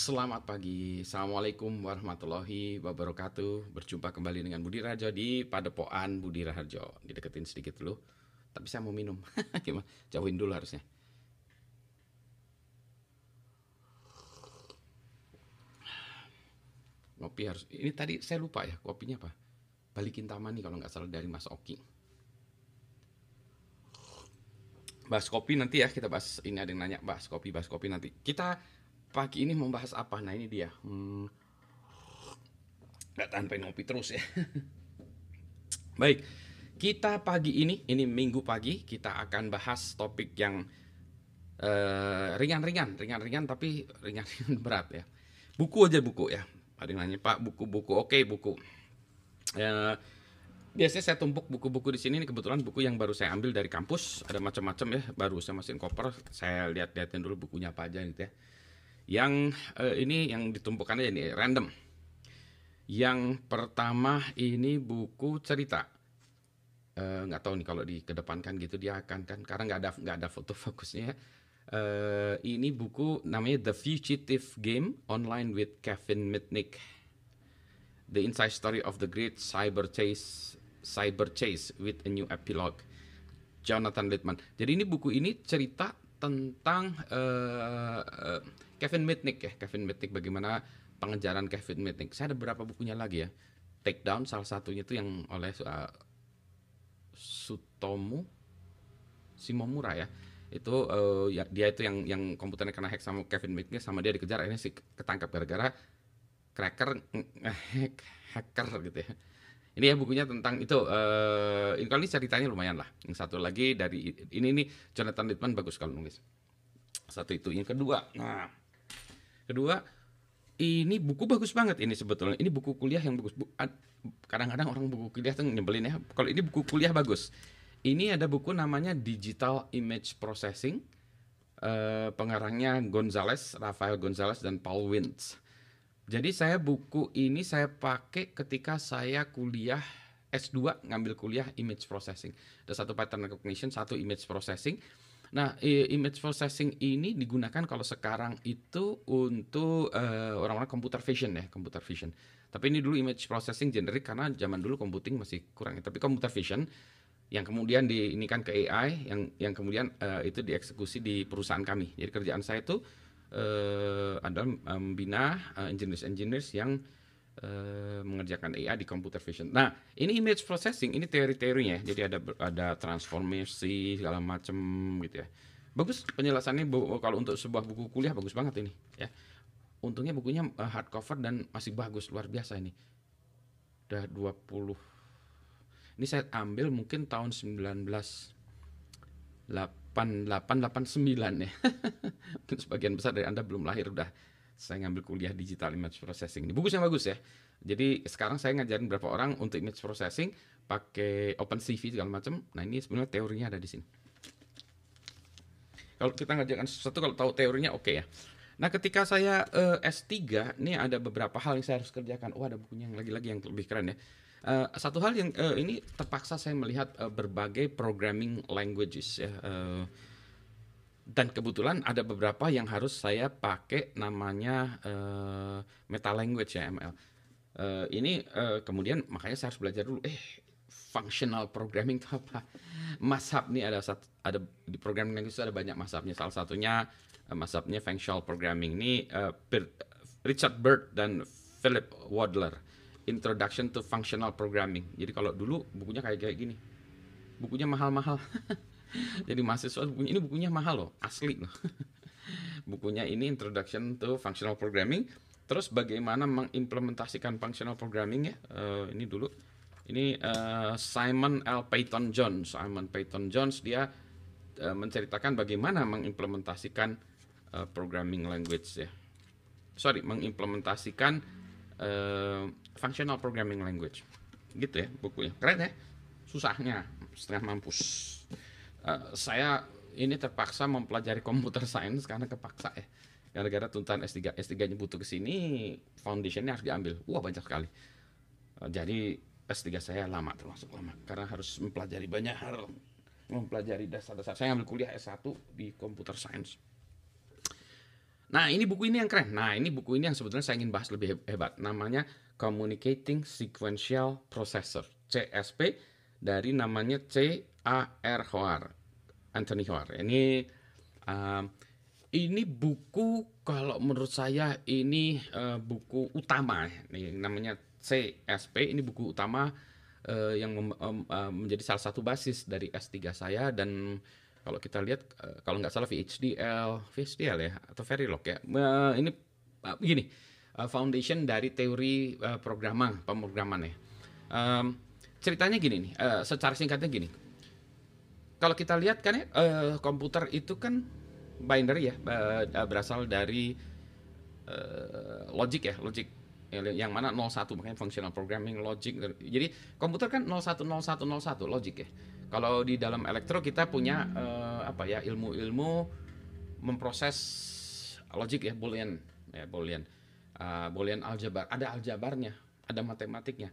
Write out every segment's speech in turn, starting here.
Selamat pagi, Assalamualaikum warahmatullahi wabarakatuh. Berjumpa kembali dengan Budi Rajo di Padepokan Budi Raharjo. Dideketin sedikit dulu Tapi saya mau minum. Gimana? Jauhin dulu harusnya. Ngopi harus Ini tadi saya lupa ya kopinya apa? Balikin Taman nih kalau nggak salah dari Mas Oki. Bahas kopi nanti ya kita bahas Ini ada yang nanya bahas kopi, bahas kopi nanti. Kita pagi ini membahas apa? Nah ini dia. Hmm, gak tahan ngopi terus ya. Baik, kita pagi ini, ini minggu pagi, kita akan bahas topik yang ringan ringan-ringan, ringan-ringan tapi ringan-ringan berat ya. Buku aja buku ya. Ada yang nanya Pak buku-buku, oke buku. Uh, biasanya saya tumpuk buku-buku di sini. Ini kebetulan buku yang baru saya ambil dari kampus. Ada macam-macam ya. Baru saya masukin koper. Saya lihat-lihatin dulu bukunya apa aja gitu ya. Yang uh, ini yang ditumpukan aja nih random. Yang pertama ini buku cerita. Eh, nggak uh, tahu nih kalau dikedepankan gitu dia akan kan karena nggak ada nggak ada foto fokusnya. Uh, ini buku namanya The Fugitive Game Online with Kevin Mitnick. The Inside Story of the Great Cyber Chase Cyber Chase with a New Epilogue. Jonathan Littman. Jadi ini buku ini cerita tentang uh, uh, Kevin Mitnick ya, Kevin Mitnick bagaimana pengejaran Kevin Mitnick. Saya ada beberapa bukunya lagi ya. Take Down salah satunya itu yang oleh uh, Sutomu Simomura ya. Itu uh, ya, dia itu yang yang komputernya kena hack sama Kevin Mitnick sama dia dikejar akhirnya sih ketangkap gara-gara cracker hack hacker gitu ya. Ini ya bukunya tentang itu. Uh, ini kali ceritanya lumayan lah. Yang satu lagi dari ini ini Jonathan Littman bagus kalau nulis. Satu itu. Yang kedua, nah Kedua, ini buku bagus banget ini sebetulnya. Ini buku kuliah yang bagus. Kadang-kadang orang buku kuliah tuh nyebelin ya. Kalau ini buku kuliah bagus. Ini ada buku namanya Digital Image Processing. Uh, pengarangnya Gonzales, Rafael Gonzales dan Paul Wintz. Jadi saya buku ini saya pakai ketika saya kuliah S2 ngambil kuliah image processing. Ada satu pattern recognition, satu image processing. Nah, image processing ini digunakan kalau sekarang itu untuk uh, orang-orang computer vision ya, computer vision. Tapi ini dulu image processing generik karena zaman dulu computing masih kurang. Ya. Tapi computer vision yang kemudian di ini kan ke AI, yang yang kemudian uh, itu dieksekusi di perusahaan kami. Jadi kerjaan saya itu uh, adalah membina uh, engineers-engineers yang Uh, mengerjakan AI di computer vision. Nah, ini image processing, ini teori-teorinya. Jadi ada ada transformasi segala macam gitu ya. Bagus penjelasannya kalau untuk sebuah buku kuliah bagus banget ini ya. Untungnya bukunya uh, hardcover dan masih bagus luar biasa ini. Udah 20 Ini saya ambil mungkin tahun 19 8889 ya. Sebagian besar dari Anda belum lahir udah saya ngambil kuliah digital image processing. Ini bugusnya bagus ya. Jadi sekarang saya ngajarin beberapa orang untuk image processing pakai OpenCV segala macam. Nah ini sebenarnya teorinya ada di sini. Kalau kita ngajarkan sesuatu kalau tahu teorinya oke okay ya. Nah ketika saya uh, eh, S3 ini ada beberapa hal yang saya harus kerjakan. Oh ada bukunya yang lagi-lagi yang lebih keren ya. Uh, satu hal yang uh, ini terpaksa saya melihat uh, berbagai programming languages ya. Uh, dan kebetulan ada beberapa yang harus saya pakai namanya uh, meta language ya ML. Uh, ini uh, kemudian makanya saya harus belajar dulu. Eh functional programming itu apa? Masab nih ada satu, ada di programming language itu ada banyak masabnya. Salah satunya uh, masabnya functional programming ini uh, Richard Bird dan Philip Wadler Introduction to Functional Programming. Jadi kalau dulu bukunya kayak kayak gini. Bukunya mahal-mahal. Jadi mahasiswa bukunya ini bukunya mahal loh, asli loh. bukunya ini Introduction to Functional Programming. Terus bagaimana mengimplementasikan functional programming ya? Uh, ini dulu. Ini uh, Simon L. Payton Jones. Simon Payton Jones dia uh, menceritakan bagaimana mengimplementasikan uh, programming language ya. Sorry, mengimplementasikan uh, functional programming language. Gitu ya bukunya. Keren ya? Susahnya setengah mampus. Uh, saya ini terpaksa mempelajari computer science karena kepaksa ya. Gara-gara tuntutan S3, S3-nya butuh ke sini, foundationnya harus diambil. Wah, banyak sekali. Uh, jadi S3 saya lama termasuk lama karena harus mempelajari banyak hal. Mempelajari dasar-dasar. Saya ambil kuliah S1 di computer science. Nah, ini buku ini yang keren. Nah, ini buku ini yang sebetulnya saya ingin bahas lebih hebat. Namanya Communicating Sequential Processor, CSP dari namanya C A R Hoar. Anthony Hoar. Ini uh, ini buku kalau menurut saya ini uh, buku utama nih namanya CSP ini buku utama uh, yang mem, uh, menjadi salah satu basis dari S3 saya dan kalau kita lihat uh, kalau nggak salah VHDL, VHDL ya atau Verilog ya. Uh, ini begini, uh, foundation dari teori programan, pemrograman ya. Ceritanya gini nih, secara singkatnya gini. Kalau kita lihat kan ya, komputer itu kan binary ya, berasal dari logic ya, logic yang mana 01 makanya functional programming logic. Jadi komputer kan 010101 logic ya kalau di dalam elektro kita punya uh, apa ya ilmu-ilmu memproses logik ya boolean. Ya boolean. Uh, boolean aljabar. Ada aljabarnya ada matematiknya.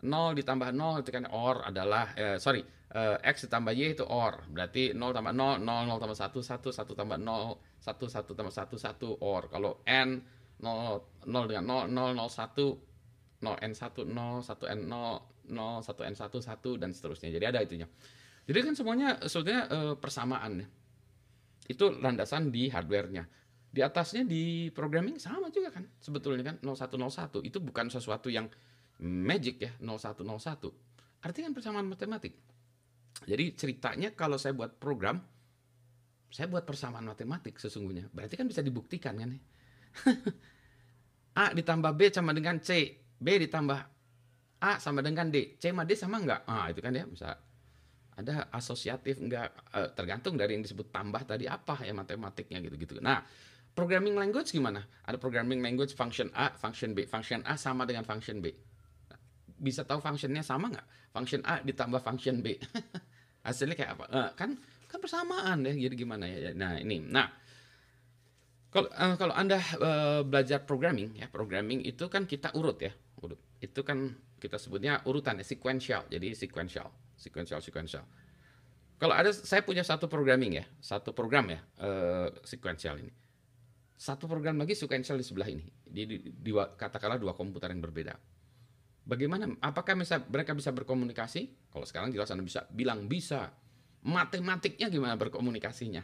0 ditambah 0 itu kan or adalah eh, sorry uh, x ditambah y itu or. Berarti 0 tambah 0 0 0 tambah 1 1 1 tambah 0 1 1 tambah 1 1 or. Kalau n 0 0 dengan 0 0 0 1 0 n 1 0 1 n 0 0, 1 N1, 1 dan seterusnya. Jadi ada itunya. Jadi kan semuanya sebetulnya e, persamaan ya. Itu landasan di hardware-nya. Di atasnya di programming sama juga kan sebetulnya kan 0101 itu bukan sesuatu yang magic ya 0101. Artinya kan persamaan matematik. Jadi ceritanya kalau saya buat program saya buat persamaan matematik sesungguhnya. Berarti kan bisa dibuktikan kan ya. A ditambah B sama dengan C, B ditambah A sama dengan D, C sama D sama enggak? Ah, itu kan ya bisa ada asosiatif enggak uh, tergantung dari yang disebut tambah tadi apa ya matematiknya gitu-gitu. Nah, programming language gimana? Ada programming language function A, function B. Function A sama dengan function B. Bisa tahu functionnya sama nggak? Function A ditambah function B. Hasilnya kayak apa? Uh, kan kan persamaan ya. Jadi gimana ya? Nah, ini. Nah, kalau uh, kalau Anda uh, belajar programming ya, programming itu kan kita urut ya. Urut. Itu kan kita sebutnya urutan ya, sequential. Jadi sequential, sequential, sequential. Kalau ada saya punya satu programming ya, satu program ya, uh, sequential ini. Satu program lagi sequential di sebelah ini. Di, di, di katakanlah dua komputer yang berbeda. Bagaimana? Apakah bisa, mereka bisa berkomunikasi? Kalau sekarang jelas Anda bisa bilang bisa. Matematiknya gimana berkomunikasinya?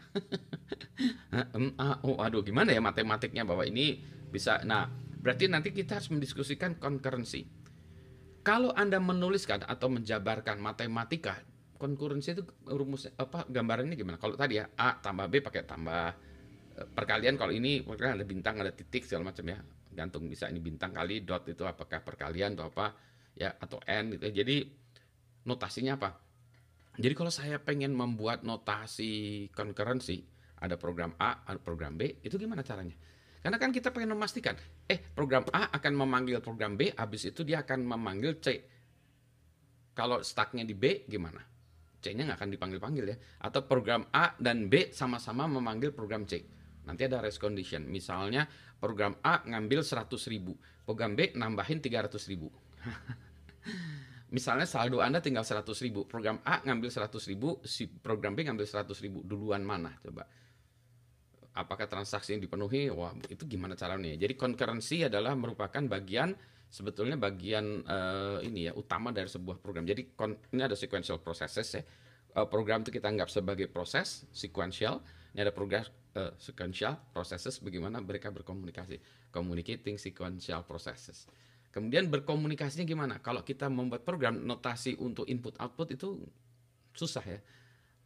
oh, aduh, gimana ya matematiknya bahwa ini bisa. Nah, berarti nanti kita harus mendiskusikan concurrency kalau Anda menuliskan atau menjabarkan matematika, konkurensi itu rumus apa gambarannya gimana? Kalau tadi ya A tambah B pakai tambah eh, perkalian kalau ini ada bintang ada titik segala macam ya gantung bisa ini bintang kali dot itu apakah perkalian atau apa ya atau n gitu ya. jadi notasinya apa jadi kalau saya pengen membuat notasi concurrency ada program A ada program B itu gimana caranya karena kan kita pengen memastikan, eh program A akan memanggil program B, habis itu dia akan memanggil C. Kalau stucknya di B gimana? C-nya nggak akan dipanggil-panggil ya. Atau program A dan B sama-sama memanggil program C. Nanti ada race condition. Misalnya program A ngambil 100 ribu, program B nambahin 300 ribu. Misalnya saldo Anda tinggal 100 ribu, program A ngambil 100 ribu, si program B ngambil 100 ribu, duluan mana coba? Apakah transaksi yang dipenuhi? Wah itu gimana caranya? Jadi concurrency adalah merupakan bagian sebetulnya bagian uh, ini ya utama dari sebuah program. Jadi ini ada sequential processes ya. Uh, program itu kita anggap sebagai proses sequential. Ini ada program uh, sequential processes bagaimana mereka berkomunikasi. Communicating sequential processes. Kemudian berkomunikasinya gimana? Kalau kita membuat program notasi untuk input output itu susah ya.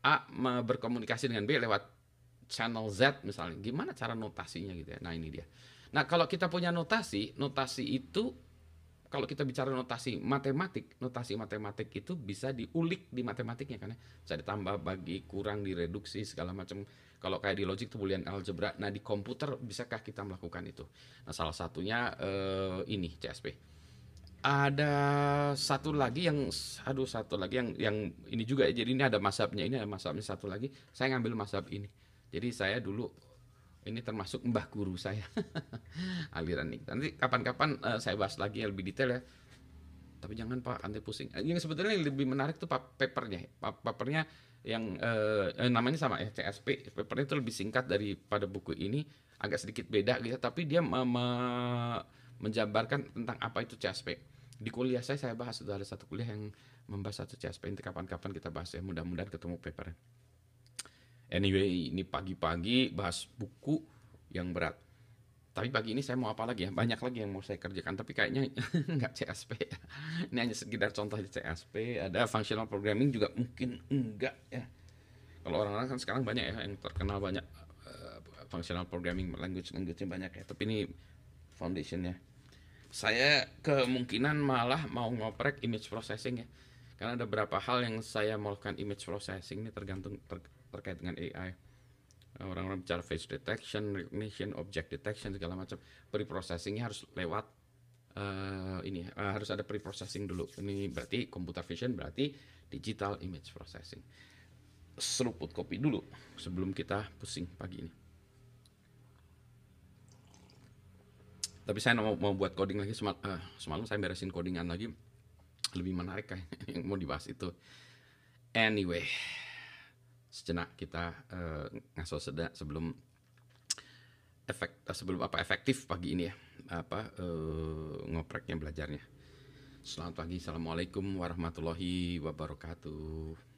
A berkomunikasi dengan B lewat channel Z misalnya, gimana cara notasinya gitu ya. Nah, ini dia. Nah, kalau kita punya notasi, notasi itu kalau kita bicara notasi matematik, notasi matematik itu bisa diulik di matematiknya kan ya. Bisa ditambah, bagi, kurang, direduksi segala macam. Kalau kayak di logic itu boolean algebra. Nah, di komputer bisakah kita melakukan itu? Nah, salah satunya eh, ini CSP. Ada satu lagi yang aduh satu lagi yang yang ini juga ya. Jadi ini ada masabnya, ini ada masabnya satu lagi. Saya ngambil masab ini jadi saya dulu ini termasuk mbah guru saya aliran ini. Nanti kapan-kapan uh, saya bahas lagi yang lebih detail ya. tapi jangan pak anti pusing. Eh, yang sebetulnya yang lebih menarik tuh pa- papernya. Pa- papernya yang eh, namanya sama ya CSP papernya itu lebih singkat daripada buku ini. Agak sedikit beda gitu tapi dia me- me- menjabarkan tentang apa itu CSP di kuliah saya saya bahas sudah ada satu kuliah yang membahas satu CSP nanti kapan-kapan kita bahas ya. Mudah-mudahan ketemu papernya anyway ini pagi-pagi bahas buku yang berat tapi pagi ini saya mau apa lagi ya? Banyak lagi yang mau saya kerjakan, tapi kayaknya nggak CSP. Ini hanya sekedar contoh di CSP. Ada functional programming juga mungkin enggak ya. Kalau orang-orang kan sekarang banyak ya yang terkenal banyak eh, functional programming language language banyak ya. Tapi ini foundationnya. Saya kemungkinan malah mau ngoprek image processing ya. Karena ada beberapa hal yang saya mau lakukan image processing ini tergantung ter- terkait dengan AI orang-orang bicara face detection, recognition, object detection segala macam. Pre-processingnya harus lewat eh, ini eh, harus ada pre-processing dulu. Ini berarti computer vision berarti digital image processing. Seruput kopi dulu sebelum kita pusing pagi ini. Tapi saya mau, mau buat coding lagi semal, eh, semalam saya beresin codingan lagi lebih menarik kayak yang mau dibahas itu. Anyway, sejenak kita eh, ngaso seda sebelum efek eh, sebelum apa efektif pagi ini ya apa eh, ngopreknya belajarnya. Selamat pagi, assalamualaikum warahmatullahi wabarakatuh.